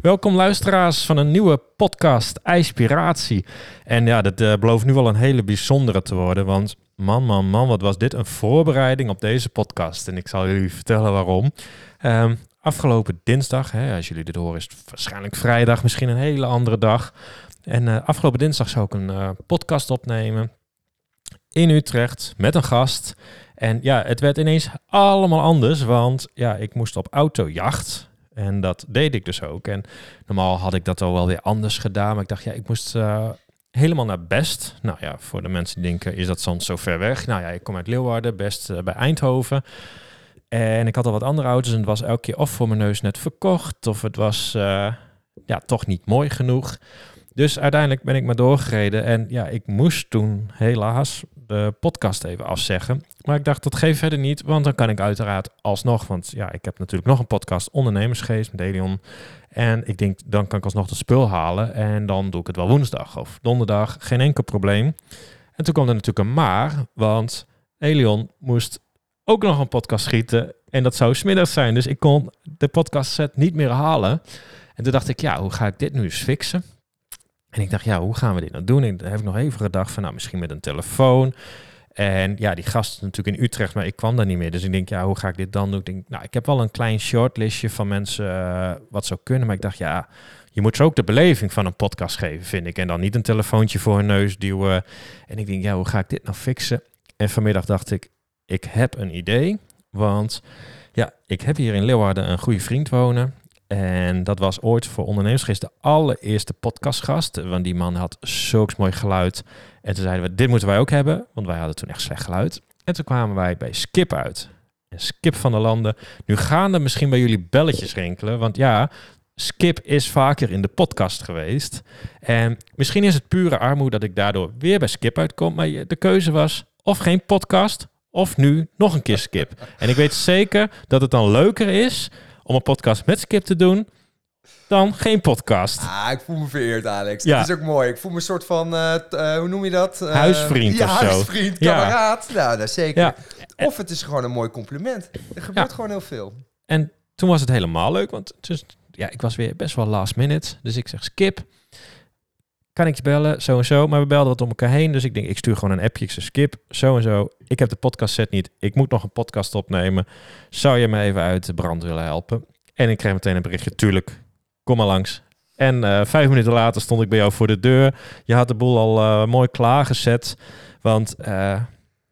Welkom luisteraars van een nieuwe podcast IJspiratie. En ja, dat uh, belooft nu wel een hele bijzondere te worden, want man, man, man, wat was dit een voorbereiding op deze podcast. En ik zal jullie vertellen waarom. Um, afgelopen dinsdag, hè, als jullie dit horen is het waarschijnlijk vrijdag, misschien een hele andere dag. En uh, afgelopen dinsdag zou ik een uh, podcast opnemen in Utrecht met een gast. En ja, het werd ineens allemaal anders, want ja, ik moest op autojacht. En dat deed ik dus ook. En normaal had ik dat al wel weer anders gedaan. Maar ik dacht, ja, ik moest uh, helemaal naar Best. Nou ja, voor de mensen die denken, is dat soms zo ver weg? Nou ja, ik kom uit Leeuwarden, Best uh, bij Eindhoven. En ik had al wat andere auto's en het was elke keer of voor mijn neus net verkocht... of het was uh, ja, toch niet mooi genoeg. Dus uiteindelijk ben ik maar doorgereden. En ja, ik moest toen helaas de podcast even afzeggen. Maar ik dacht, dat geeft verder niet, want dan kan ik uiteraard alsnog. Want ja, ik heb natuurlijk nog een podcast, Ondernemersgeest met Elion. En ik denk, dan kan ik alsnog de spul halen. En dan doe ik het wel woensdag of donderdag, geen enkel probleem. En toen kwam er natuurlijk een maar, want Elion moest ook nog een podcast schieten. En dat zou smiddags zijn. Dus ik kon de podcast set niet meer halen. En toen dacht ik, ja, hoe ga ik dit nu eens fixen? En ik dacht, ja, hoe gaan we dit nou doen? En dan heb ik nog even gedacht van, nou, misschien met een telefoon. En ja, die gast is natuurlijk in Utrecht, maar ik kwam daar niet meer. Dus ik denk, ja, hoe ga ik dit dan doen? Ik denk, nou, ik heb wel een klein shortlistje van mensen uh, wat zou kunnen. Maar ik dacht, ja, je moet ze ook de beleving van een podcast geven, vind ik. En dan niet een telefoontje voor hun neus duwen. En ik denk, ja, hoe ga ik dit nou fixen? En vanmiddag dacht ik, ik heb een idee. Want ja, ik heb hier in Leeuwarden een goede vriend wonen. En dat was ooit voor ondernemersgeest de allereerste podcastgast. Want die man had zulks mooi geluid. En toen zeiden we, dit moeten wij ook hebben. Want wij hadden toen echt slecht geluid. En toen kwamen wij bij Skip uit. En Skip van de Landen. Nu gaan er misschien bij jullie belletjes rinkelen. Want ja, Skip is vaker in de podcast geweest. En misschien is het pure armoede dat ik daardoor weer bij Skip uitkom. Maar de keuze was of geen podcast... of nu nog een keer Skip. En ik weet zeker dat het dan leuker is om een podcast met Skip te doen dan geen podcast. Ah, ik voel me vereerd, Alex. Ja. Dat is ook mooi. Ik voel me een soort van, uh, uh, hoe noem je dat? Uh, huisvriend ja, of zo. huisvriend, kameraad. Ja. Nou, dat zeker. Ja. Of het is gewoon een mooi compliment. Er gebeurt gewoon heel veel. En toen was het helemaal leuk, want dus, ja, ik was weer best wel last minute. Dus ik zeg, Skip, kan ik je bellen? Zo en zo. Maar we belden wat om elkaar heen. Dus ik denk, ik stuur gewoon een appje. Ik zeg, Skip, zo en zo. Ik heb de podcast set niet. Ik moet nog een podcast opnemen. Zou je me even uit de brand willen helpen? En ik kreeg meteen een berichtje. Tuurlijk, kom maar langs. En uh, vijf minuten later stond ik bij jou voor de deur. Je had de boel al uh, mooi klaargezet. Want uh,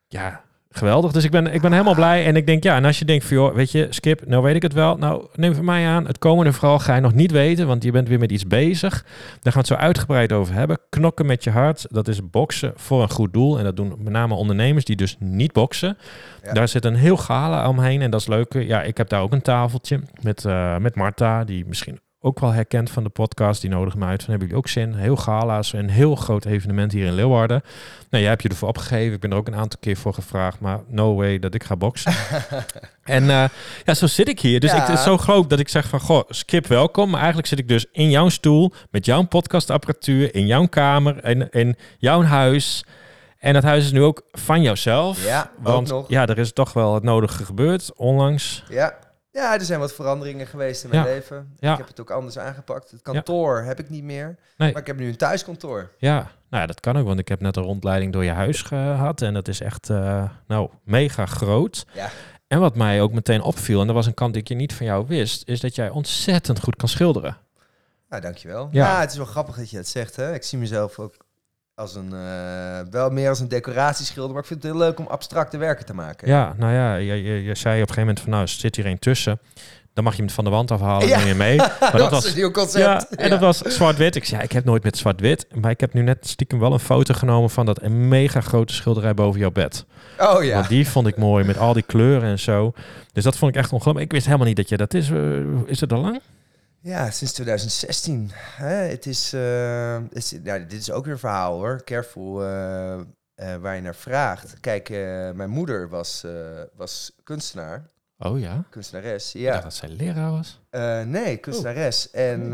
ja, geweldig. Dus ik ben, ik ben helemaal blij. En ik denk, ja, en als je denkt van, joh, weet je, Skip, nou weet ik het wel. Nou, neem van mij aan, het komende vooral ga je nog niet weten, want je bent weer met iets bezig. Daar gaan we het zo uitgebreid over hebben. Knokken met je hart, dat is boksen voor een goed doel. En dat doen met name ondernemers die dus niet boksen. Ja. Daar zit een heel gala omheen en dat is leuk. Ja, ik heb daar ook een tafeltje met, uh, met Marta, die misschien ook wel herkend van de podcast. Die nodig me uit. Van hebben jullie ook zin? Heel gala's. Een heel groot evenement hier in Leeuwarden. Nou, jij hebt je ervoor opgegeven. Ik ben er ook een aantal keer voor gevraagd. Maar no way dat ik ga boksen. en uh, ja, zo zit ik hier. Dus ja. ik, het is zo groot dat ik zeg van... Goh, Skip, welkom. Maar eigenlijk zit ik dus in jouw stoel... met jouw podcastapparatuur... in jouw kamer... in, in jouw huis... En dat huis is nu ook van jouzelf. Ja, want ja, er is toch wel het nodige gebeurd onlangs. Ja, ja, er zijn wat veranderingen geweest in mijn ja. leven. Ja. Ik heb het ook anders aangepakt. Het kantoor heb ik niet meer. Nee. Maar ik heb nu een thuiskantoor. Ja, nou ja, dat kan ook, want ik heb net een rondleiding door je huis gehad. En dat is echt, uh, nou, mega groot. Ja. En wat mij ook meteen opviel, en dat was een kant die ik je niet van jou wist, is dat jij ontzettend goed kan schilderen. Nou, dankjewel. Ja. ja, het is wel grappig dat je het zegt. Hè? Ik zie mezelf ook als een, uh, wel meer als een decoratieschilder, maar ik vind het heel leuk om abstracte werken te maken. Ja, nou ja, je, je, je zei op een gegeven moment van, nou, zit hier één tussen. Dan mag je hem van de wand afhalen ja. en neem je mee. Maar dat, dat was een nieuw concept. Ja, en ja. dat was zwart-wit. Ik zei, ik heb nooit met zwart-wit. Maar ik heb nu net stiekem wel een foto genomen van dat een mega grote schilderij boven jouw bed. Oh ja. Want die vond ik mooi met al die kleuren en zo. Dus dat vond ik echt ongelooflijk. Ik wist helemaal niet dat je dat is. Uh, is het al lang? Ja, sinds 2016. Hè, het is, uh, is ja, dit is ook weer een verhaal hoor. Careful uh, uh, waar je naar vraagt. Kijk, mijn moeder was, was kunstenaar. Oh ja? Kunstenares, ja. Dat zij leraar was? nee, kunstenares. Oh. En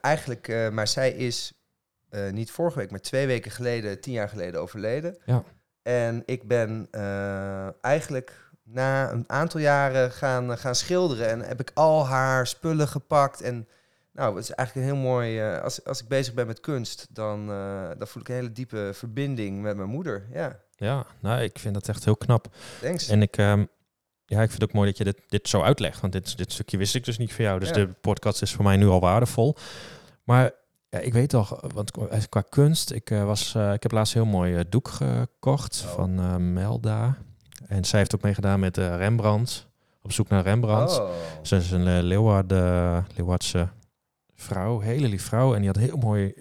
eigenlijk, maar zij is niet vorige week, maar twee weken geleden, tien jaar geleden overleden. Ja. En ik ben eigenlijk na een aantal jaren gaan, gaan schilderen. En heb ik al haar spullen gepakt. En Nou, het is eigenlijk een heel mooi... eh, als, als ik bezig ben met kunst, dan, eh, dan voel ik een hele diepe verbinding met mijn moeder. Ja, Ja, nou, ik vind dat echt heel knap. thanks. En ik, ehm, ja, ik vind het ook mooi dat je dit, dit zo uitlegt. Want dit, dit stukje wist ik dus niet van jou. Dus Ja. de podcast is voor mij nu al waardevol. Maar ja, ik weet toch, want qua- kunst, ik, eh, was, eh, ik heb laatst een heel mooi eh, doek gekocht Oh. van eh, Melda. En zij heeft ook meegedaan met eh, Rembrandt. Op zoek naar Rembrandt. Oh. Ze is een uh, Leeuwarden, Leeuwardse vrouw, hele lief vrouw. En die had een heel mooi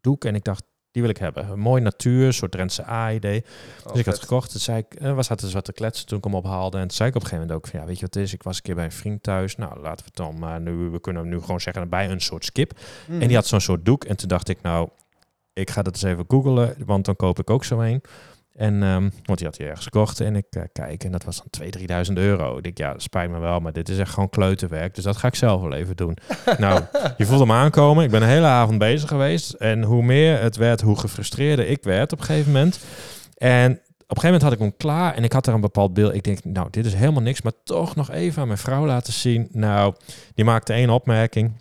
doek. En ik dacht, die wil ik hebben. Een mooi natuur, een soort Drentse A-idee. Oh, dus ik had vet. gekocht. Toen zei ik, eh, was zaten dus wat te kletsen toen ik hem ophaalde. En toen zei ik op een gegeven moment ook van, ja, weet je wat het is? Ik was een keer bij een vriend thuis. Nou, laten we het dan maar nu, we kunnen hem nu gewoon zeggen, bij een soort skip. Mm. En die had zo'n soort doek. En toen dacht ik, nou, ik ga dat eens even googlen, want dan koop ik ook zo een. En, ehm, want die had hij ergens gekocht. En ik eh, kijk, en dat was dan 2.000, 3.000 euro. Ik denk, ja, dat spijt me wel, maar dit is echt gewoon kleuterwerk. Dus dat ga ik zelf wel even doen. nou, je voelt hem aankomen. Ik ben de hele avond bezig geweest. En hoe meer het werd, hoe gefrustreerder ik werd op een gegeven moment. En op een gegeven moment had ik hem klaar en ik had er een bepaald beeld. Ik denk, nou, dit is helemaal niks, maar toch nog even aan mijn vrouw laten zien. Nou, die maakte één opmerking.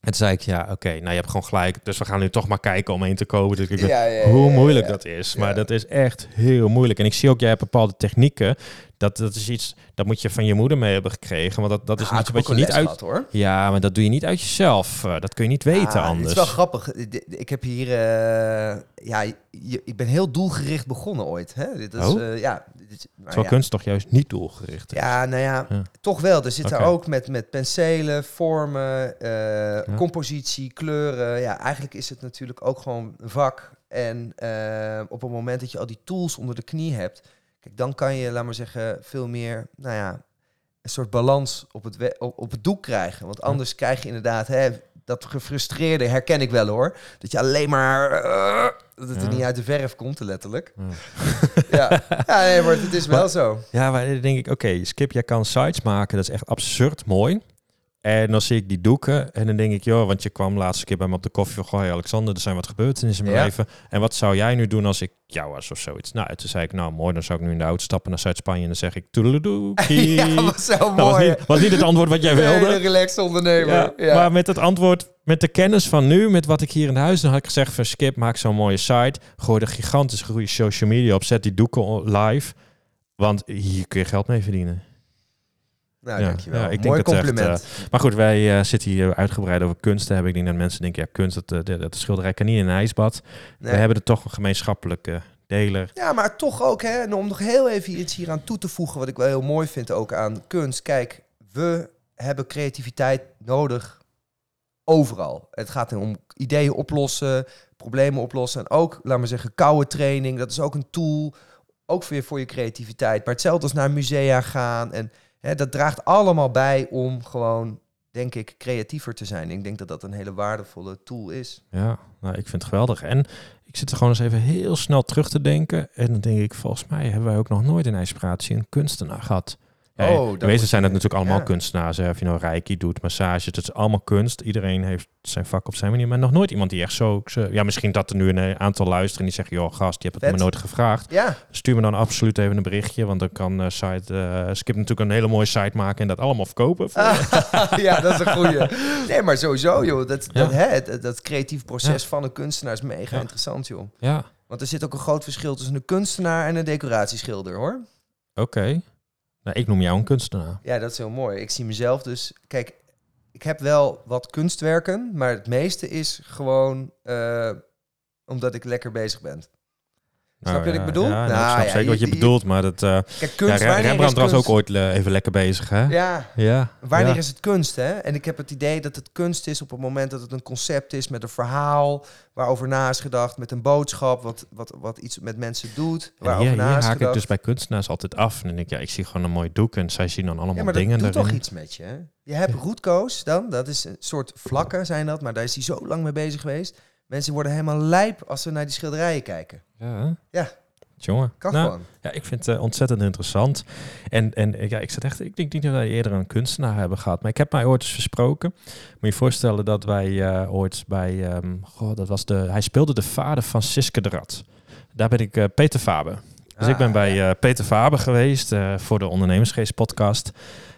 En toen zei ik, ja, oké, nou, je hebt gewoon gelijk. Dus we gaan nu toch maar kijken om één te kopen. Dus ik, Ja, ja, ja, hoe moeilijk dat is. Maar dat is echt heel moeilijk. En ik zie ook, jij hebt bepaalde technieken. Dat, dat is iets, dat moet je van je moeder mee hebben gekregen. Want dat, dat is Ah, iets wat je niet uit... gehad, hoor. Ja, maar dat doe je niet uit jezelf. Eh, dat kun je niet weten Ah, anders. Het is wel grappig. D- Ik heb hier... eh, ja, je- ik ben heel doelgericht begonnen ooit. Hè? Dit is, Oh? eh, ja, dit Terwijl ja. kunst toch juist niet doelgericht is. Ja, nou ja, Ja. toch wel. Er zit er ook met, met penselen, vormen, eh, compositie, kleuren. Ja, eigenlijk is het natuurlijk ook gewoon een vak. En eh, op het moment dat je al die tools onder de knie hebt, kijk, dan kan je, laat maar zeggen, veel meer, nou ja, een soort balans op het, op, op het doek krijgen. Want anders krijg je inderdaad, hè, dat gefrustreerde herken ik wel hoor. Dat je alleen maar, eh, dat het Ja. er niet uit de verf komt, letterlijk. Ja. Ja, ja nee, maar het is wel zo. Ja, maar dan denk ik, oké, Skip, jij kan sites maken. Dat is echt absurd mooi. En dan zie ik die doeken en dan denk ik, joh, want je kwam laatste keer bij me op de koffie van, goh, Alexander, er zijn wat gebeurtenissen in mijn Ja. leven. En wat zou jij nu doen als ik jou was of zoiets? Nou, toen zei ik, nou mooi, dan zou ik nu in de auto stappen naar Zuid-Spanje en dan zeg ik, toedeledoekie. ja, was zo dat was mooi. niet, was niet het antwoord wat jij Een wilde. relaxed ondernemer. Ja, Ja, Maar met het antwoord, met de kennis van nu, met wat ik hier in huis, dan had ik gezegd van Skip, maak zo'n mooie site. Gooi er gigantisch goede social media op. Zet die doeken live. Want hier kun je geld mee verdienen. Nou, Ja, dankjewel. ja, ik denk Mooi echt, compliment. Maar goed, wij eh, zitten hier uitgebreid over kunst te hebben. Ik denk dat mensen denken, ja, kunst, dat, eh, dat, dat schilderij kan niet in een ijsbad. Nee. We hebben er toch een gemeenschappelijke deler. Ja, maar toch ook, hè, en om nog heel even iets hier aan toe te voegen, wat ik wel heel mooi vind ook aan kunst. Kijk, we hebben creativiteit nodig overal. Het gaat om ideeën oplossen, problemen oplossen. En ook, laat maar zeggen, koude training, dat is ook een tool, ook weer voor je creativiteit. Maar hetzelfde als naar musea gaan. En dat draagt allemaal bij om gewoon, denk ik, creatiever te zijn. Ik denk dat dat een hele waardevolle tool is. Ja, nou, ik vind het geweldig. En ik zit er gewoon eens even heel snel terug te denken. En dan denk ik, volgens mij hebben wij ook nog nooit in IJspiratie een kunstenaar gehad. Ja, Oh, in dat wezen moet zijn het natuurlijk allemaal ja. kunstenaars. Hè. Of je nou reiki doet, massage, het is allemaal kunst. Iedereen heeft zijn vak op zijn manier. Maar nog nooit iemand die echt zo... Ja, misschien dat er nu een aantal luisteren die zeggen... joh, gast, je hebt het Vet. me nooit gevraagd. Ja, Stuur me dan absoluut even een berichtje. Want dan kan eh, site, eh, Skip natuurlijk een hele mooie site maken... en dat allemaal verkopen. ja, dat is een goeie. Nee, maar sowieso, joh. Dat, Ja. dat, hè, dat, creatief proces van een kunstenaar is mega interessant, joh. Ja, Want er zit ook een groot verschil tussen een kunstenaar en een decoratieschilder, hoor. oké. Nou, ik noem jou een kunstenaar. Ja, dat is heel mooi. Ik zie mezelf dus... Kijk, ik heb wel wat kunstwerken, maar het meeste is gewoon eh, omdat ik lekker bezig ben. Snap je wat ik bedoel? Ja, nou, Nou, ik snap ja, zeker wat je, bedoelt, maar dat... Kijk, kunst, wanneer Rembrandt was ook ooit even lekker bezig, hè? Ja, Ja. Wanneer is het kunst, hè? En ik heb het idee dat het kunst is op het moment dat het een concept is met een verhaal waarover na is gedacht, met een boodschap, wat, wat, wat iets met mensen doet, waarover na is haak ik gedacht. dus bij kunstenaars altijd af. En dan denk ik, ja, ik zie gewoon een mooi doek en zij zien dan allemaal ja, maar dat dingen doet toch erin. iets met je, hè? Je hebt roetkoos dan, dat is een soort vlakken zijn dat, maar daar is hij zo lang mee bezig geweest. Mensen worden helemaal lijp als ze naar die schilderijen kijken. Ja. Ja. Jongen. Kan Nou, gewoon. Ja, ik vind het eh, ontzettend interessant. En, en ja, ik zat echt, ik denk niet dat wij eerder een kunstenaar hebben gehad. Maar ik heb mij ooit eens versproken. Moet je voorstellen dat wij eh, ooit bij, ehm, goh, dat was de, hij speelde de vader van Siske de Rat. Daar ben ik eh, Peter Faber. Dus ik ben Ah, bij ja. eh, Peter Faber geweest eh, voor de Ondernemersgeest podcast.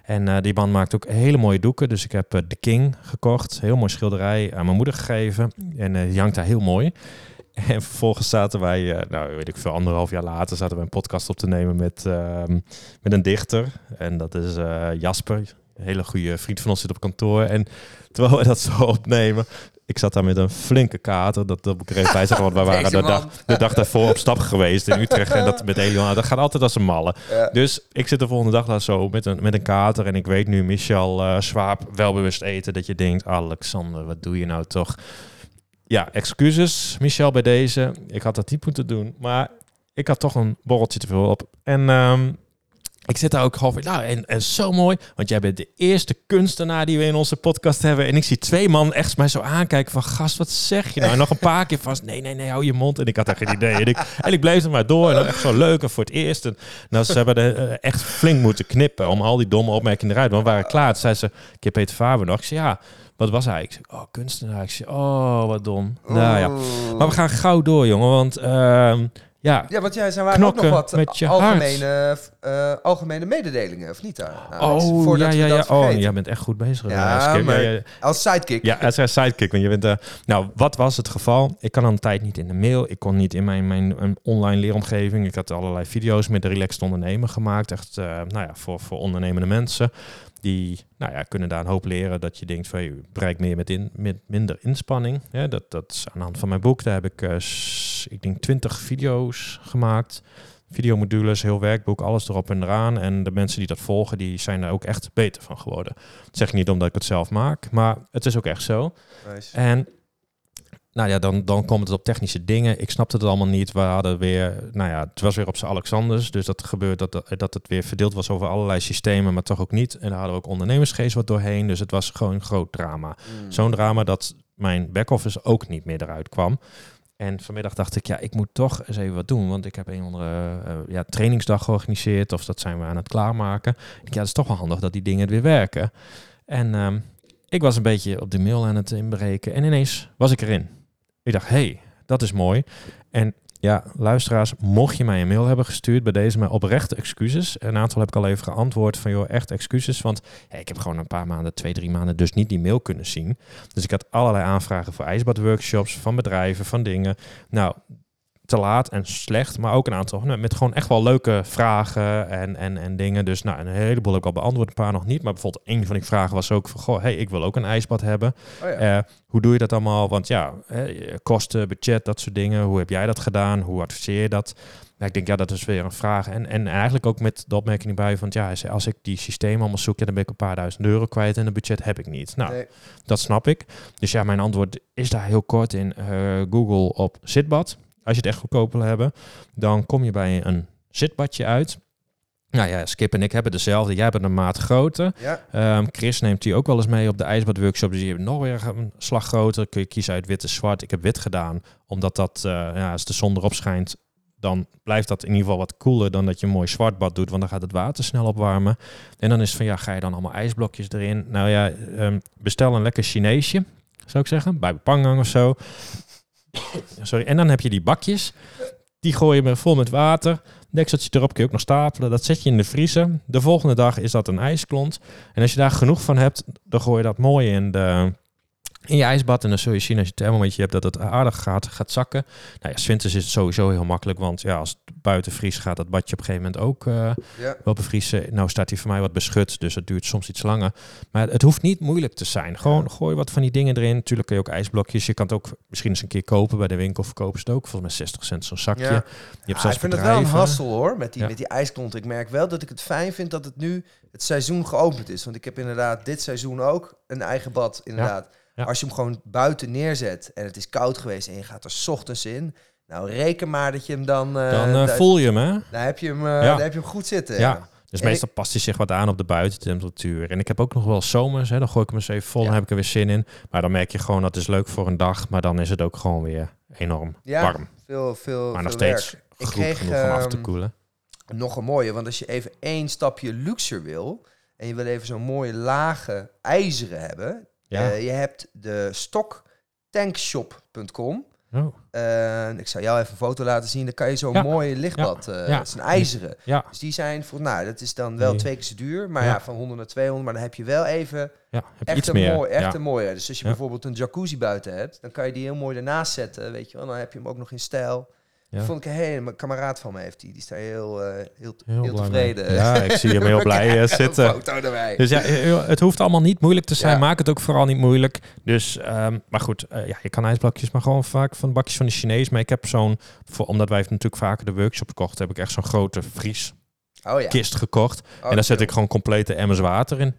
En eh, die man maakt ook hele mooie doeken. Dus ik heb The King gekocht. Heel mooi schilderij aan mijn moeder gegeven. En die hangt daar heel mooi. En vervolgens zaten wij, nou weet ik veel, anderhalf jaar later zaten we een podcast op te nemen met, ehm, met een dichter. En dat is Jasper. Een hele goede vriend van ons zit op kantoor. En terwijl we dat zo opnemen, ik zat daar met een flinke kater. Dat, dat moet ik er even bij zeggen, want wij waren de dag, de dag daarvoor op stap geweest in Utrecht. En dat met Elion, dat gaat altijd als een malle. Ja. Dus ik zit de volgende dag daar zo met een, met een kater. En ik weet nu, Michel eh Swaap, welbewust eten. Dat je denkt, Alexander, wat doe je nou toch? Ja, excuses, Michel, bij deze. Ik had dat niet moeten doen. Maar ik had toch een borreltje te veel op. En ehm, ik zit daar ook half in. Nou, en, en zo mooi. Want jij bent de eerste kunstenaar die we in onze podcast hebben. En ik zie twee man echt mij zo aankijken van... Gast, wat zeg je nou? En nog een paar keer vast. Nee, nee, nee, hou je mond. En ik had echt geen idee. En ik, en ik bleef er maar door. En dan echt zo leuk en voor het eerst. En nou, ze hebben er eh, echt flink moeten knippen... om al die domme opmerkingen eruit. Want we waren klaar. Toen zei ze... Ik heb Peter Faber nog. Ik zei, ja... Wat was hij? Ik zei, oh, kunstenaar. Ik zei, oh, wat dom. Nou ja. Maar we gaan gauw door, jongen. Want ehm, ja, Ja, want jij zijn waren ook nog wat met je algemene, eh, algemene mededelingen, of niet daar? Alex? oh, Voordat ja, ja, ja. Oh, jij bent echt goed bezig. Ja, maar- Ja. Als sidekick. Ja, als sidekick. Want je bent, eh, nou, wat was het geval? Ik kan al een tijd niet in de mail. Ik kon niet in mijn, mijn online leeromgeving. Ik had allerlei video's met de Relaxed Ondernemer gemaakt. Echt, eh, nou ja, voor, voor ondernemende mensen. Die, nou ja, kunnen daar een hoop leren. Dat je denkt van, je bereikt meer met, in, met minder inspanning. Ja, dat, dat is aan de hand van mijn boek. Daar heb ik, s- ik denk, 20 video's gemaakt. Videomodules, heel werkboek, alles erop en eraan. En de mensen die dat volgen, die zijn er ook echt beter van geworden. Dat zeg ik niet omdat ik het zelf maak, maar het is ook echt zo. Nice. En nou ja, dan, dan komt het op technische dingen. Ik snapte het allemaal niet. We hadden weer, nou ja, het was weer op z'n Alexanders. Dus dat gebeurt dat, dat het weer verdeeld was over allerlei systemen, maar toch ook niet. En daar hadden we ook ondernemersgeest wat doorheen. Dus het was gewoon een groot drama. Mm. Zo'n drama dat mijn back-office ook niet meer eruit kwam. En vanmiddag dacht ik, ja, ik moet toch eens even wat doen. Want ik heb een andere eh, ja, trainingsdag georganiseerd. Of dat zijn we aan het klaarmaken. Ik ja, het is toch wel handig dat die dingen weer werken. En ehm, ik was een beetje op de mail aan het inbreken. En ineens was ik erin. Ik dacht, hey, dat is mooi. En ja, luisteraars, mocht je mij een mail hebben gestuurd bij deze, maar oprechte excuses. Een aantal heb ik al even geantwoord van, joh, echt excuses. Want ja, ik heb gewoon een paar maanden, twee, drie maanden dus niet die mail kunnen zien. Dus ik had allerlei aanvragen voor ijsbadworkshops, van bedrijven, van dingen. Nou, te laat en slecht, maar ook een aantal nou, met gewoon echt wel leuke vragen en, en, en dingen. Dus nou, een heleboel heb ik al beantwoord, een paar nog niet. Maar bijvoorbeeld een van die vragen was ook van, goh, hey, ik wil ook een ijsbad hebben. Oh ja. Eh, hoe doe je dat allemaal? Want ja, kosten, budget, dat soort dingen. Hoe heb jij dat gedaan? Hoe adviseer je dat? Nou, ik denk, ja, dat is weer een vraag. En, en eigenlijk ook met de opmerking erbij van, ja, als ik die systemen allemaal zoek, ja, dan ben ik een paar duizend euro kwijt en een budget heb ik niet. Nou, Nee. dat snap ik. Dus ja, mijn antwoord is daar heel kort in. Eh, Google op zitbad. Als je het echt goedkoop wil hebben, dan kom je bij een zitbadje uit. Nou ja, Skip en ik hebben dezelfde. Jij bent een maat groter. Ja. Ehm, Chris neemt die ook wel eens mee op de ijsbadworkshop. Dus die hebben nog weer een slag groter. Kun je kiezen uit wit en zwart. Ik heb wit gedaan, omdat dat, eh, ja, als de zon erop schijnt, dan blijft dat in ieder geval wat koeler dan dat je een mooi zwart bad doet, want dan gaat het water snel opwarmen. En dan is het van, ja, ga je dan allemaal ijsblokjes erin? Nou ja, ehm, bestel een lekker Chineesje, zou ik zeggen, bij Pangang of zo. Sorry, en dan heb je die bakjes. Die gooi je vol met water. Dekseltje erop kun je ook nog stapelen. Dat zet je in de vriezer. De volgende dag is dat een ijsklont. En als je daar genoeg van hebt, dan gooi je dat mooi in, de, in je ijsbad. En dan zul je zien als je het thermometer hebt dat het aardig gaat, gaat zakken. Nou ja, winters is het sowieso heel makkelijk. Want ja, als het buiten vriest, gaat dat badje op een gegeven moment ook eh, Ja. wel bevriezen. Nou staat hij voor mij wat beschut, dus het duurt soms iets langer. Maar het hoeft niet moeilijk te zijn. Gewoon gooi wat van die dingen erin. Natuurlijk kun je ook ijsblokjes. Je kan het ook misschien eens een keer kopen bij de winkel. Verkopen ze het ook. Volgens mij 60 cent zo'n zakje. Ja. Je hebt Ah, zelfs ik vind het wel een hassel hoor, met die, met die ijsklont. Ik merk wel dat ik het fijn vind dat het nu het seizoen geopend is. Want ik heb inderdaad dit seizoen ook een eigen bad, inderdaad. Ja. Als je hem gewoon buiten neerzet en het is koud geweest en je gaat er 's ochtends in. Nou, reken maar dat je hem dan... eh, Dan eh, voel je hem, hè? daar heb je hem, eh, Ja. daar heb je hem goed zitten. Ja. Dus En meestal past hij zich wat aan op de buitentemperatuur. En ik heb ook nog wel zomers, hè, dan gooi ik hem eens even vol Ja. en heb ik er weer zin in. Maar dan merk je gewoon dat is leuk voor een dag, maar dan is het ook gewoon weer enorm Ja, warm. Veel, veel, Maar nog veel steeds werk. Goed kreeg, genoeg om af te ehm, koelen. Nog een mooie, want als je even één stapje luxer wil... en je wil even zo'n mooie lage ijzeren hebben... Ja. eh, je hebt de stock tankshop.com. Oh, Eh, ik zou jou even een foto laten zien. Dan kan je zo'n Ja. mooie lichtblad. eh Ja. Het is een ijzeren. ja, Dus die zijn voor, nou, dat is dan wel twee keer zo duur. Maar Ja. ja. van 100 naar 200. Maar dan heb je wel even ja. Heb je echt iets een meer. mooi, echt ja. een mooie. Dus als je Ja. bijvoorbeeld een jacuzzi buiten hebt, dan kan je die heel mooi ernaast zetten, weet je wel. Dan heb je hem ook nog in stijl. Ja. Vond ik een hele, een kameraad van me heeft die, die heel, eh, heel, Heel heel, tevreden. Ja, ik zie hem heel blij eh, zitten. Dus ja, eh, het hoeft allemaal niet moeilijk te zijn. Ja. Maak het ook vooral niet moeilijk. Dus, ehm, maar goed, ja, je kan ijsblokjes, maar gewoon vaak van bakjes van de Chinees. Maar ik heb zo'n, omdat wij natuurlijk vaker de workshop kochten, heb ik echt zo'n grote vrieskist oh ja. gekocht. Oh, en daar zet ik gewoon complete emmers water in.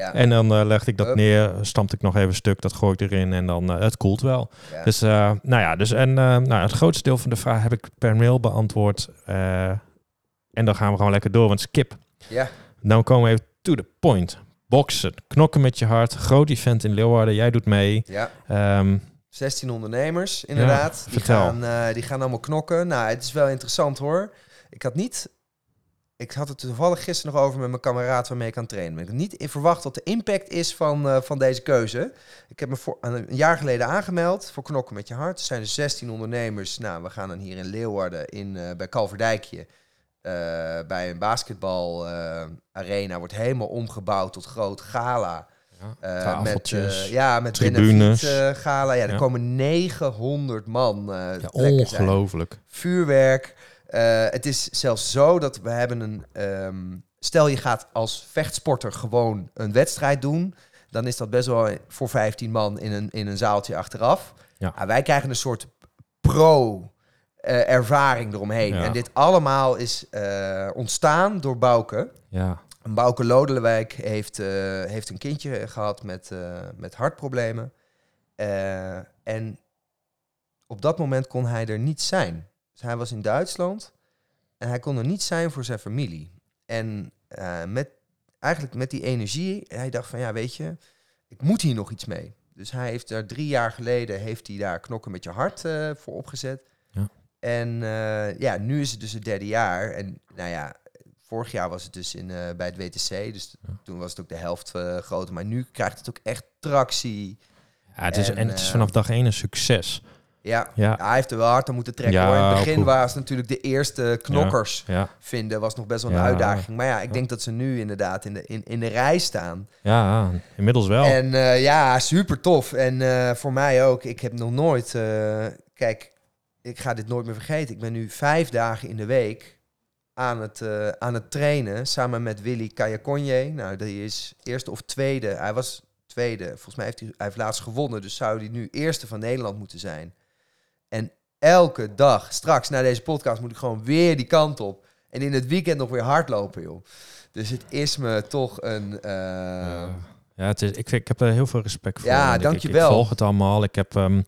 Ja. En dan eh, legde ik dat neer, stampte ik nog even een stuk, dat gooi ik erin en dan, eh, het koelt wel. ja. Dus, eh, nou ja, dus en nou, het grootste deel van de vraag heb ik per mail beantwoord. en dan gaan we gewoon lekker door, want skip. ja. Dan komen we even to the point. Boksen, knokken met je hart, groot event in Leeuwarden, jij doet mee. ja. Ehm, 16 ondernemers, inderdaad. die, vertel. gaan, die gaan allemaal knokken. Nou, het is wel interessant hoor. Ik had niet... Ik had het toevallig gisteren nog over met mijn kameraad waarmee ik aan het trainen ben. Ik had niet verwacht wat de impact is van, eh, van deze keuze. Ik heb me voor, een jaar geleden aangemeld voor Knokken met je Hart. Er zijn dus 16 ondernemers. Nou, we gaan dan hier in Leeuwarden in, eh, bij Kalverdijkje... eh, bij een basketbal eh, arena wordt helemaal omgebouwd tot groot gala. Eh, met, eh, ja, met tribunes. gala. Ja, er Ja. komen 900 man. ja, ongelooflijk. Vuurwerk. Eh, het is zelfs zo dat we hebben een... ehm, stel je gaat als vechtsporter gewoon een wedstrijd doen... dan is dat best wel voor 15 man in een, in een zaaltje achteraf. Ja. Ah, wij krijgen een soort pro-ervaring eromheen. Ja. En dit allemaal is eh, ontstaan door Bouke. Ja, Bouke Lodelewijk heeft, eh, heeft een kindje gehad met, eh, met hartproblemen. Eh, en op dat moment kon hij er niet zijn. Dus hij was in Duitsland en hij kon er niet zijn voor zijn familie. En eh, met, eigenlijk met die energie, hij dacht van ja, weet je, ik moet hier nog iets mee. Dus hij heeft er drie jaar geleden, heeft hij daar knokken met je hart eh, voor opgezet. Ja. En eh, ja, nu is het dus het derde jaar. En nou ja, vorig jaar was het dus in, bij het WTC. Dus Ja. toen was het ook de helft groter. Maar nu krijgt het ook echt tractie. ja het is, en, En, het is vanaf dag één een succes. Ja, Ja, hij heeft er wel hard aan moeten trekken. Ja, hoor. In het begin waren het natuurlijk de eerste knokkers ja, vinden. Was nog best wel een uitdaging. Maar ja, ik denk dat ze nu inderdaad in de, in, in de rij staan. ja, inmiddels wel. En eh, ja, super tof. En eh, voor mij ook. Ik heb nog nooit... eh, kijk, ik ga dit nooit meer vergeten. Ik ben nu vijf dagen in de week aan het, aan het trainen. Samen met Willy Kajakonje. Nou, die is eerste of tweede. Hij was tweede. Volgens mij heeft hij, hij heeft laatst gewonnen. Dus zou hij nu eerste van Nederland moeten zijn. En elke dag, straks na deze podcast, moet ik gewoon weer die kant op. En in het weekend nog weer hardlopen, joh. Dus het is me toch een... eh, Ja. Ja, het is, ik, vind, ik heb er heel veel respect voor. Ja, Want ik- ik- dankjewel. Volg het allemaal. Ik heb ehm,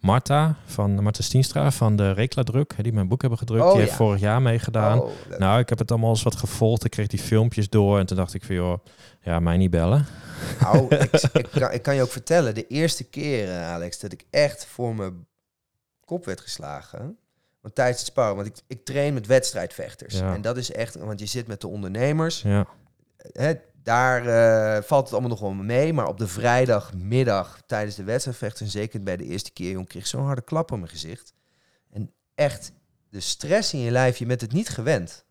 Marta van Marta Stienstra van de Rekla Druk, hè, die mijn boek hebben gedrukt. Oh, die heeft vorig jaar meegedaan. oh, Nou, ik heb het allemaal eens wat gevolgd. Ik kreeg die filmpjes door en toen dacht ik van, joh, ja, mij niet bellen. Nou, ik, ik, kan, ik kan je ook vertellen, de eerste keer, Alex, dat ik echt voor mijn kop werd geslagen. Want tijdens het sparren, want ik, ik train met wedstrijdvechters. Ja. En dat is echt, want je zit met de ondernemers. Ja, Hè, daar eh, valt het allemaal nog wel mee. Maar op de vrijdagmiddag tijdens de wedstrijdvechters, en zeker bij de eerste keer, jong, kreeg ik zo'n harde klap op mijn gezicht. En echt, de stress in je lijf, je bent het niet gewend.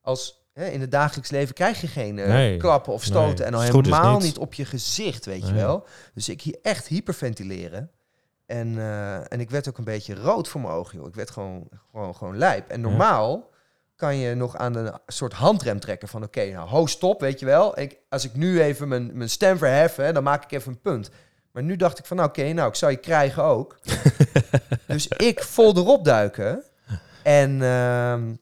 Als hè, in het dagelijks leven krijg je geen eh, Nee. klappen of stoten. Nee. En al helemaal niet. niet op je gezicht, weet je wel. Dus ik hier echt hyperventileren. En, eh, en ik werd ook een beetje rood voor mijn ogen, joh. Ik werd gewoon, gewoon, gewoon lijp. En normaal kan je nog aan een soort handrem trekken van... oké, nou, ho, stop, weet je wel. Ik, als ik nu even mijn, mijn stem verhef, hè, dan maak ik even een punt. Maar nu dacht ik van, nou, oké, nou, ik zou je krijgen ook. dus ik vol erop duiken. En, ehm,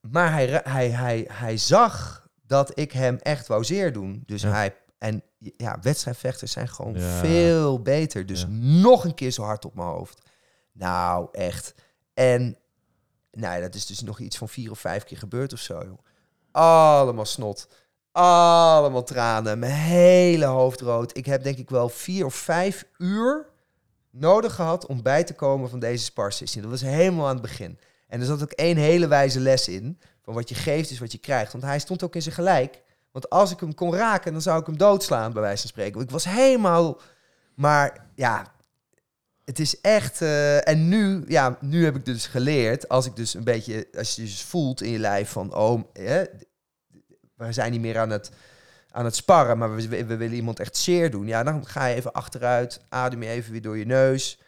maar hij, hij, hij, hij zag dat ik hem echt wou zeer doen. Dus Ja. hij... En ja, wedstrijdvechters zijn gewoon Ja. veel beter. Dus Ja. nog een keer zo hard op mijn hoofd. Nou, echt. En nou, dat is dus nog iets van vier of vijf keer gebeurd of zo. Joh. Allemaal snot. Allemaal tranen. Mijn hele hoofd rood. Ik heb denk ik wel vier of vijf uur nodig gehad om bij te komen van deze sparsessie. Dat was helemaal aan het begin. En er zat ook één hele wijze les in. Van wat je geeft is wat je krijgt. Want hij stond ook in zijn gelijk. Want als ik hem kon raken, dan zou ik hem doodslaan, bij wijze van spreken. Ik was helemaal... Maar ja, Het is echt... eh, en nu, ja, nu heb ik dus geleerd... als ik dus een beetje... als je dus voelt in je lijf van... oh, we zijn niet meer aan het, aan het sparren... maar we, we willen iemand echt zeer doen. Ja, dan ga je even achteruit. Adem je even weer door je neus.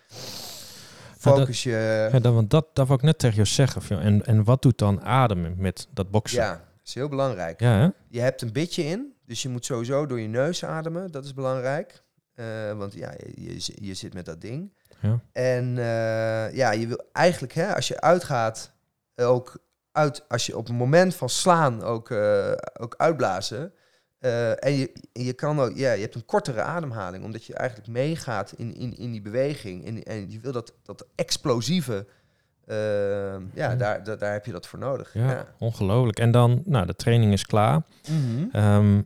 Focus je... Ja, dat, want dat, dat wou ik net tegen jou zeggen. En, en wat doet dan ademen met dat boksen? Ja, is heel belangrijk. Ja, hè? Je hebt een bitje in, dus je moet sowieso door je neus ademen. Dat is belangrijk. Eh, want ja, je, je, zit met dat ding. Ja. En eh, ja, je wil eigenlijk, hè, als je uitgaat, ook uit, als je op het moment van slaan ook, eh, ook uitblazen. Eh, en je, je kan ook, ja, je hebt een kortere ademhaling, omdat je eigenlijk meegaat in, in, in die beweging. En, en je wil dat, dat explosieve, eh, ja, Ja. Daar, daar, daar heb je dat voor nodig. Ja, Ja. ongelooflijk. En dan, nou, de training is klaar. Mhm. Ehm,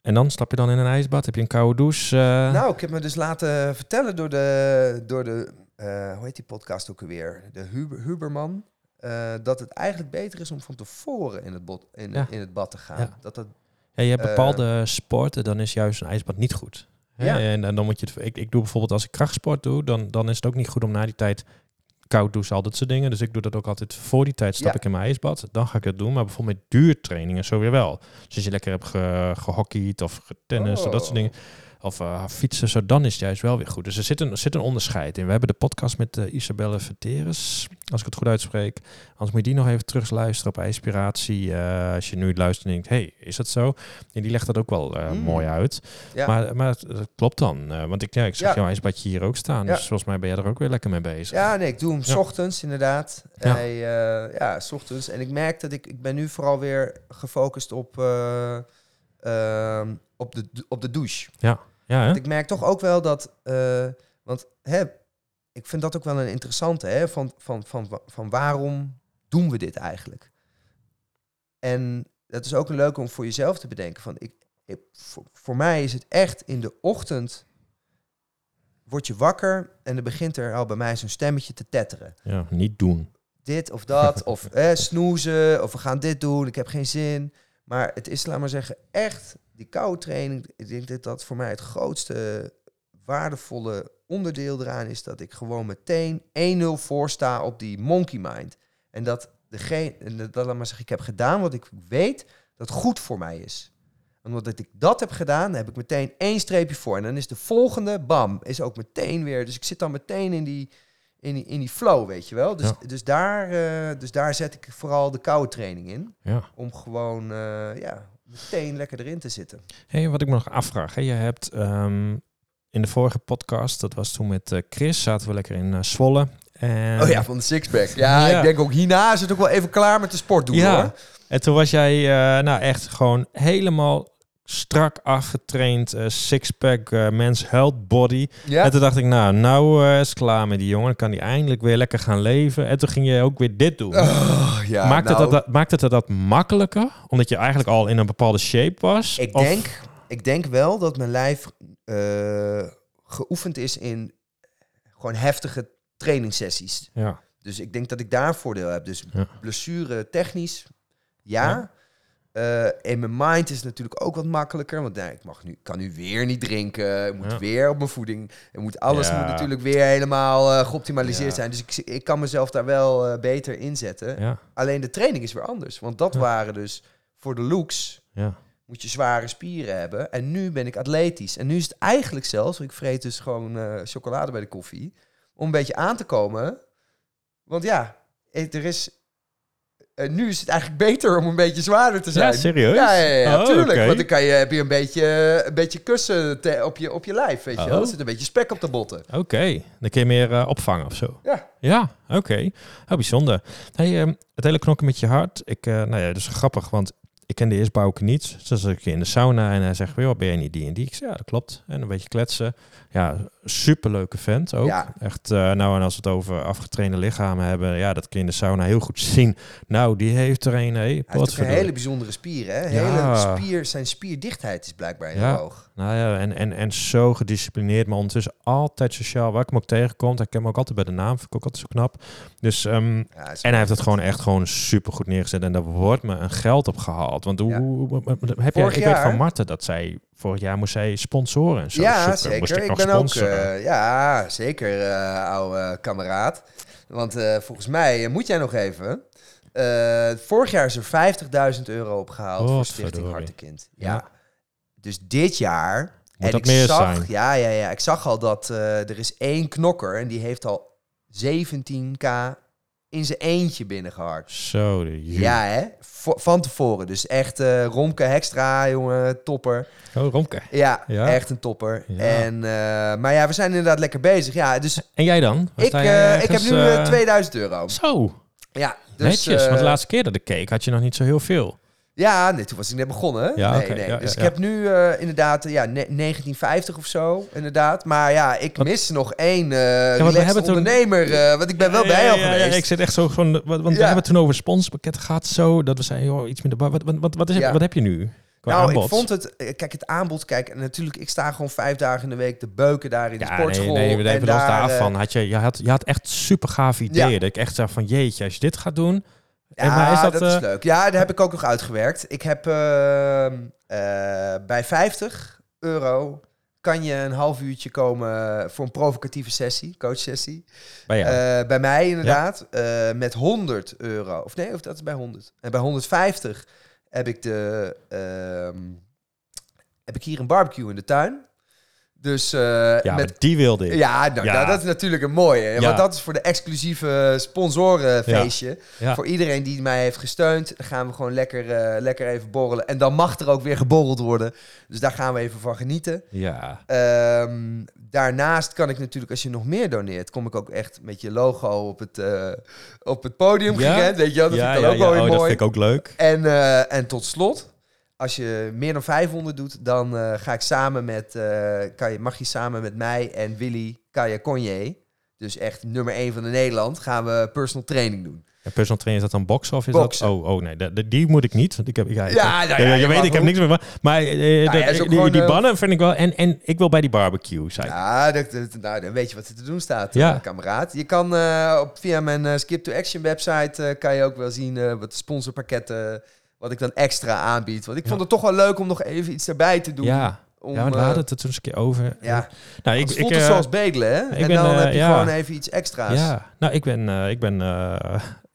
en dan stap je dan in een ijsbad. Heb je een koude douche? eh? Nou, ik heb me dus laten vertellen door de, door de eh, hoe heet die podcast ook alweer? De Huber, Huberman. eh, dat het eigenlijk beter is om van tevoren in het, bot, in, Ja. in het bad te gaan. Ja. Dat dat, Ja, je hebt bepaalde sporten, dan is juist een ijsbad niet goed. Hè? Ja. En, en dan moet je het, ik, ik doe bijvoorbeeld als ik krachtsport doe, dan, dan is het ook niet goed om na die tijd koud douchen, al dat soort dingen. Dus ik doe dat ook altijd voor die tijd stap Ja. ik in mijn ijsbad. Dan ga ik het doen. Maar bijvoorbeeld met duurtrainingen zo weer wel. Dus als je lekker hebt ge, gehockeyd of getennist of dat soort Oh. dingen. Of eh, fietsen, zo, dan is het juist wel weer goed. Dus er zit een, er zit een onderscheid in. We hebben de podcast met eh, Isabelle Verteres, als ik het goed uitspreek. Anders moet je die nog even terug luisteren op Inspiratie. eh, als je nu luistert en denkt, hey, is dat zo? En die legt dat ook wel eh, Mm. mooi uit. ja. Maar, maar het klopt dan. want ik, ja, ik zag Ja. jouw ijsbadje hier ook staan. Ja. Dus volgens mij ben jij er ook weer lekker mee bezig. ja, nee, ik doe hem s ochtends inderdaad. Ja. Hij, ja, s ochtends. En ik merk dat ik, ik ben nu vooral weer gefocust op, eh, ehm, op, de, op de douche. Ja, hè? Want ik merk toch ook wel dat, eh, want hè, ik vind dat ook wel een interessante, hè, van, van, van, van waarom doen we dit eigenlijk? En dat is ook een leuke om voor jezelf te bedenken. Van ik, ik- voor, voor mij is het echt in de ochtend, word je wakker en er begint er al bij mij zo'n stemmetje te tetteren. ja, niet doen. Dit of dat, of eh, snoezen, of we gaan dit doen, ik heb geen zin. Maar het is, laat maar zeggen, echt die koude training. Ik denk dat dat voor mij het grootste waardevolle onderdeel eraan is dat ik gewoon meteen 1-0 voor sta op die monkey mind. En dat degene, en dat, laat maar zeggen, ik heb gedaan wat ik weet dat goed voor mij is. Omdat ik dat heb gedaan, heb ik meteen één streepje voor. En dan is de volgende, bam, is ook meteen weer. Dus ik zit dan meteen in die, in die, in die flow, weet je wel. Dus, dus, daar, eh, dus daar zet ik vooral de koude training in. Ja. Om gewoon, eh, ja, meteen lekker erin te zitten. Hey, wat ik me nog afvraag. Hè? Je hebt ehm, in de vorige podcast, dat was toen met eh, Chris, zaten we lekker in eh, Zwolle. En, Oh ja, van de sixpack. Ja, Ja. ik denk ook hierna is het ook wel even klaar met de sport doen Ja. hoor. En toen was jij eh, nou echt gewoon helemaal strak afgetraind, eh, sixpack, eh mens health body. Ja. En toen dacht ik, nou, nou eh, is het klaar met die jongen. Dan kan hij eindelijk weer lekker gaan leven. En toen ging je ook weer dit doen. Oh, ja, maakt, nou, het dat, maakt het dat makkelijker? Omdat je eigenlijk al in een bepaalde shape was? Ik Of- denk, ik denk wel dat mijn lijf geoefend is in gewoon heftige trainingssessies. Ja, Dus ik denk dat ik daar voordeel heb. Dus Ja. blessure technisch, ja. Eh, in mijn mind is het natuurlijk ook wat makkelijker. Want nou, ik mag nu, kan nu weer niet drinken. Ik moet Ja. weer op mijn voeding. Ik moet, alles Ja. moet natuurlijk weer helemaal eh, geoptimaliseerd Ja. zijn. Dus ik, ik kan mezelf daar wel eh, beter inzetten. Alleen de training is weer anders. Want dat waren dus voor de looks ja. moet je zware spieren hebben. En nu ben ik atletisch. En nu is het eigenlijk zelfs, ik vreet dus gewoon chocolade bij de koffie, om een beetje aan te komen. Want ja, er is... eh, nu is het eigenlijk beter om een beetje zwaarder te zijn. Ja, serieus? Ja, ja, ja, ja, Oh, tuurlijk. Want dan kan je, heb je een beetje, een beetje kussen te- op, je, op je lijf, weet je wel. Oh. Er zit een beetje spek op de botten. Oké, dan kun je meer eh, opvangen of zo. Ja. Ja, oké. Oh, bijzonder. Hey, ehm, het hele knokken met je hart. Ik, eh, nou ja, dat is grappig, want ik kende eerst Bouke niet. Dus dan zat ik in de sauna en hij zegt, joh, ben jij niet die en die? Ik zei, ja, dat klopt. En een beetje kletsen. Ja, superleuke vent ook. Ja. Echt, eh, nou, en als we het over afgetrainde lichamen hebben, ja, dat kun je in de sauna heel goed zien. Nou, die heeft er een, hé. Hij heeft een hele bijzondere spier, hè? Ja. Hele spier, zijn spierdichtheid is blijkbaar heel Ja. hoog. Nou ja, en, en, en zo gedisciplineerd, maar ondertussen altijd sociaal. Waar ik hem ook tegenkomt, ik ken hem ook altijd bij de naam, vind ik ook altijd zo knap. Dus, ehm, en hij heeft het gewoon echt gewoon super goed neergezet. En daar wordt me een geld op gehaald. Want hoe, heb je, ik weet van Marten dat zij vorig jaar moest zij sponsoren en zo ja, zoeken. Zeker. Ik ben ook, eh, ja, zeker, eh, oude kameraad. Want eh, volgens mij moet jij nog even. Vorig jaar is er 50.000 euro opgehaald voor Stichting. Hartekind. Ja. Ja. Dus dit jaar. Moet dat ik meer zag, zijn? Ja, ja, ja. Ik zag al dat er is één knokker en die heeft al 17k in zijn eentje binnengeharkt. Zo, de Ja, hè? Van tevoren. Dus echt eh Romke Hekstra, jongen, topper. Oh, Romke. Ja, Ja. echt een topper. Ja. En, eh, maar ja, we zijn inderdaad lekker bezig. Ja, dus En jij dan? Ik, eh, ik heb nu eh, eh, 2000 euro. Zo, Ja, dus, netjes. want de laatste keer dat ik keek had je nog niet zo heel veel. Ja, nee, toen was ik net begonnen. hè? Ja, nee, nee. ja, dus ja, ik heb nu eh, inderdaad ja, ne- 1950 of zo, inderdaad. Maar ja, ik Wat- mis nog één we relaxed hebben toen- ondernemer. eh, want ik ben wel bij ja, geweest. ik zit echt zo gewoon... Want we hebben toen over sponsorpakketten gehad zo. Dat we zeiden, joh, iets minder... Wat, wat, wat, wat, is, wat heb je nu? Nou, aanbod? ik vond het... Kijk, het aanbod... Kijk, en natuurlijk, ik sta gewoon vijf dagen in de week te beuken daar in de Ja, sportschool. nee, nee, en even los daar, daarvan. Had je, je, had, je had echt super gaaf ideeën. Dat ik echt zei van, jeetje, als je dit gaat doen... Ja, En maar is dat, dat, is eh, leuk. Ja, daar heb ik ook nog uitgewerkt. Ik heb ehm, eh, bij 50 euro kan je een half uurtje komen voor een provocatieve sessie, coachsessie. Bij. Eh, bij mij inderdaad. Met 100 euro. Of nee, of dat is bij 100. En bij 150 heb ik de ehm, heb ik hier een barbecue in de tuin. Dus eh, ja, met die wilde ik. ja, nou, Ja. nou, dat is natuurlijk een mooie. Ja. Want dat is voor de exclusieve sponsorenfeestje. Ja. Voor iedereen die mij heeft gesteund. Dan gaan we gewoon lekker, eh, lekker even borrelen. En dan mag er ook weer geborreld worden. Dus daar gaan we even van genieten. Ja. Ehm, daarnaast kan ik natuurlijk, als je nog meer doneert... kom ik ook echt met je logo op het, eh, op het podium Ja. gerend. Weet je? Dat vind ik ook ja. wel Oh, dat mooi. vind ik ook leuk. En, en tot slot, als je meer dan 500 doet, dan eh, ga ik samen met, eh, kan je, mag je samen met mij en Willy Kaya Conje, dus echt nummer 1 van de Nederland, gaan we personal training doen. En personal trainer, is dat dan boksen of is Boksen. dat... Oh, oh nee, de- die moet ik niet. Want ik heb, ja, ik- Ja, nou ja, je je weet, ik heb niks meer. Maar eh, ja, dat- ook die, die bannen vind ik wel... En, en ik wil bij die barbecue zijn. Ja, dat, dat- nou, dan weet je wat er te doen staat, Ja. kameraad. Je kan op, via mijn Skip to Action website kan je ook wel zien wat de sponsorpakketten, wat ik dan extra aanbied. Want ik Ja. vond het toch wel leuk om nog even iets erbij te doen. Ja, om, ja want we eh, hadden het er toen eens een keer over. ja. nou, ik, voelt ik, het eh, zoals bedelen, hè? en ben, dan eh, heb je ja. gewoon even iets extra's. Ja, nou, ik ben... ik ben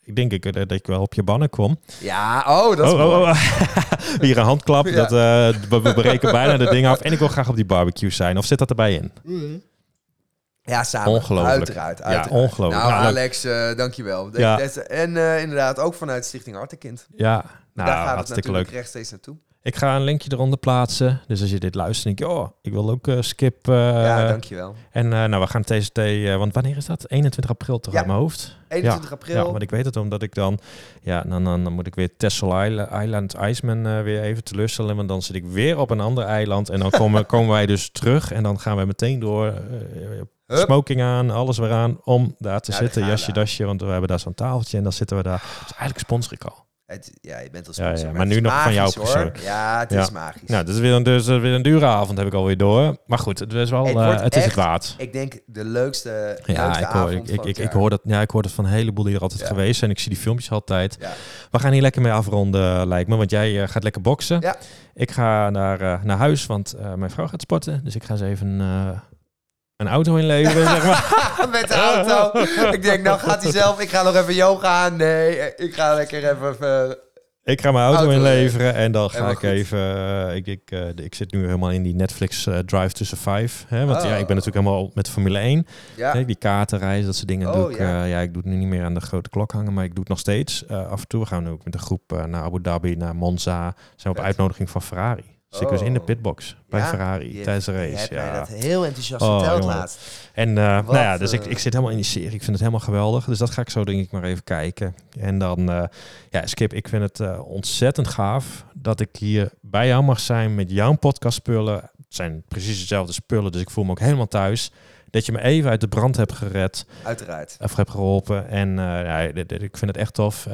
ik denk ik, dat ik wel op je bannen kom. Ja, oh, dat is oh, oh, oh. Hier een handklap. Ja. Dat, we, breken bijna de ding af. En ik wil graag op die barbecue zijn. Of zit dat erbij in? Ja, samen. Ongelooflijk. Uiteraard, uiteraard. ongelooflijk. Nou, Nou. Alex, eh dankjewel. Ja. en inderdaad, ook vanuit Stichting Hartekind. Ja, Daar nou, gaat het natuurlijk leuk. rechtstreeks naartoe. Ik ga een linkje eronder plaatsen. Dus als je dit luistert, denk je, oh, ik wil ook eh, skip. eh, ja, dankjewel. En eh, nou, we gaan TCT, want wanneer is dat? 21 april toch Ja. uit mijn hoofd? 21 april. Ja, want ik weet het omdat ik dan, ja, dan, dan, dan moet ik weer Texel Island, Iceman weer even teleurstellen, want dan zit ik weer op een ander eiland en dan komen, komen wij dus terug en dan gaan wij meteen door, Hup. smoking aan, alles weer aan, om daar te Ja, daar zitten, we. jasje, dasje, want we hebben daar zo'n tafeltje en dan zitten we daar. Dus eigenlijk sponsor ik al. Het, ja, je bent al sponsor. ja, maar nu nog van jou persoonlijk. Ja, het Ja. is magisch. Nou, dat is weer een, dus, eh, weer een dure avond, heb ik alweer door. Maar goed, het is wel, Het eh, het is het echt waard. Ik denk de leukste, Ja, leukste ik hoor, avond ik, ik, het ik, hoor dat, ja, ik hoor dat van een heleboel die er altijd geweest zijn. Ik zie die filmpjes altijd. We gaan hier lekker mee afronden, lijkt me. Want jij eh, gaat lekker boksen. Ik ga naar, eh, naar huis, want eh, mijn vrouw gaat sporten. Dus ik ga ze even eh, een auto inleveren, zeg maar. Met de auto. ik denk, nou gaat hij zelf. Ik ga nog even yoga. Nee, ik ga lekker even... even Ik ga mijn auto, Auto, inleveren en dan ga ik goed. even... eh, ik, ik, eh, ik zit nu helemaal in die Netflix eh, Drive tussen vijf. Hè? Want Oh. ja, ik ben natuurlijk helemaal met Formule 1. ja. Hè, die kaartenreizen, dat soort dingen Oh, doe ik. ja. Ja. ik doe het nu niet meer aan de grote klok hangen, maar ik doe het nog steeds. eh, af en toe gaan we ook met een groep eh, naar Abu Dhabi, naar Monza. Zijn we op Vet. uitnodiging van Ferrari. Zit ik dus in de Oh. pitbox bij Ja, Ferrari je- tijdens de race. Ja. dat heel enthousiast Oh, verteld laatst. En uh, nou ja, dus ik, eh, ik zit helemaal in die serie. Ik vind het helemaal geweldig. Dus dat ga ik zo denk ik maar even kijken. En dan, eh, ja, Skip, ik vind het eh, ontzettend gaaf dat ik hier bij jou mag zijn met jouw podcastspullen. Het zijn precies dezelfde spullen, dus ik voel me ook helemaal thuis. Dat je me even uit de brand hebt gered Uiteraard. of hebt geholpen. En eh, ja, ik vind het echt tof.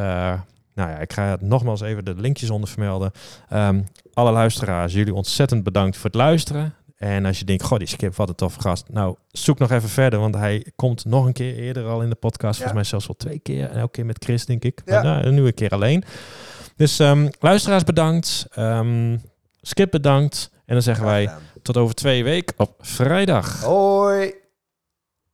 Nou ja, ik ga nogmaals even de linkjes onder vermelden. Ehm, alle luisteraars, jullie ontzettend bedankt voor het luisteren. En als je denkt, goh, die Skip, wat een toffe gast. Nou, zoek nog even verder, want hij komt nog een keer eerder al in de podcast. Ja. Volgens mij zelfs wel twee keer. En elke keer met Chris, denk ik. Ja. Maar nou, nu een keer alleen. Dus ehm, luisteraars bedankt. Ehm, Skip bedankt. En dan zeggen wij tot over twee weken op vrijdag. Hoi!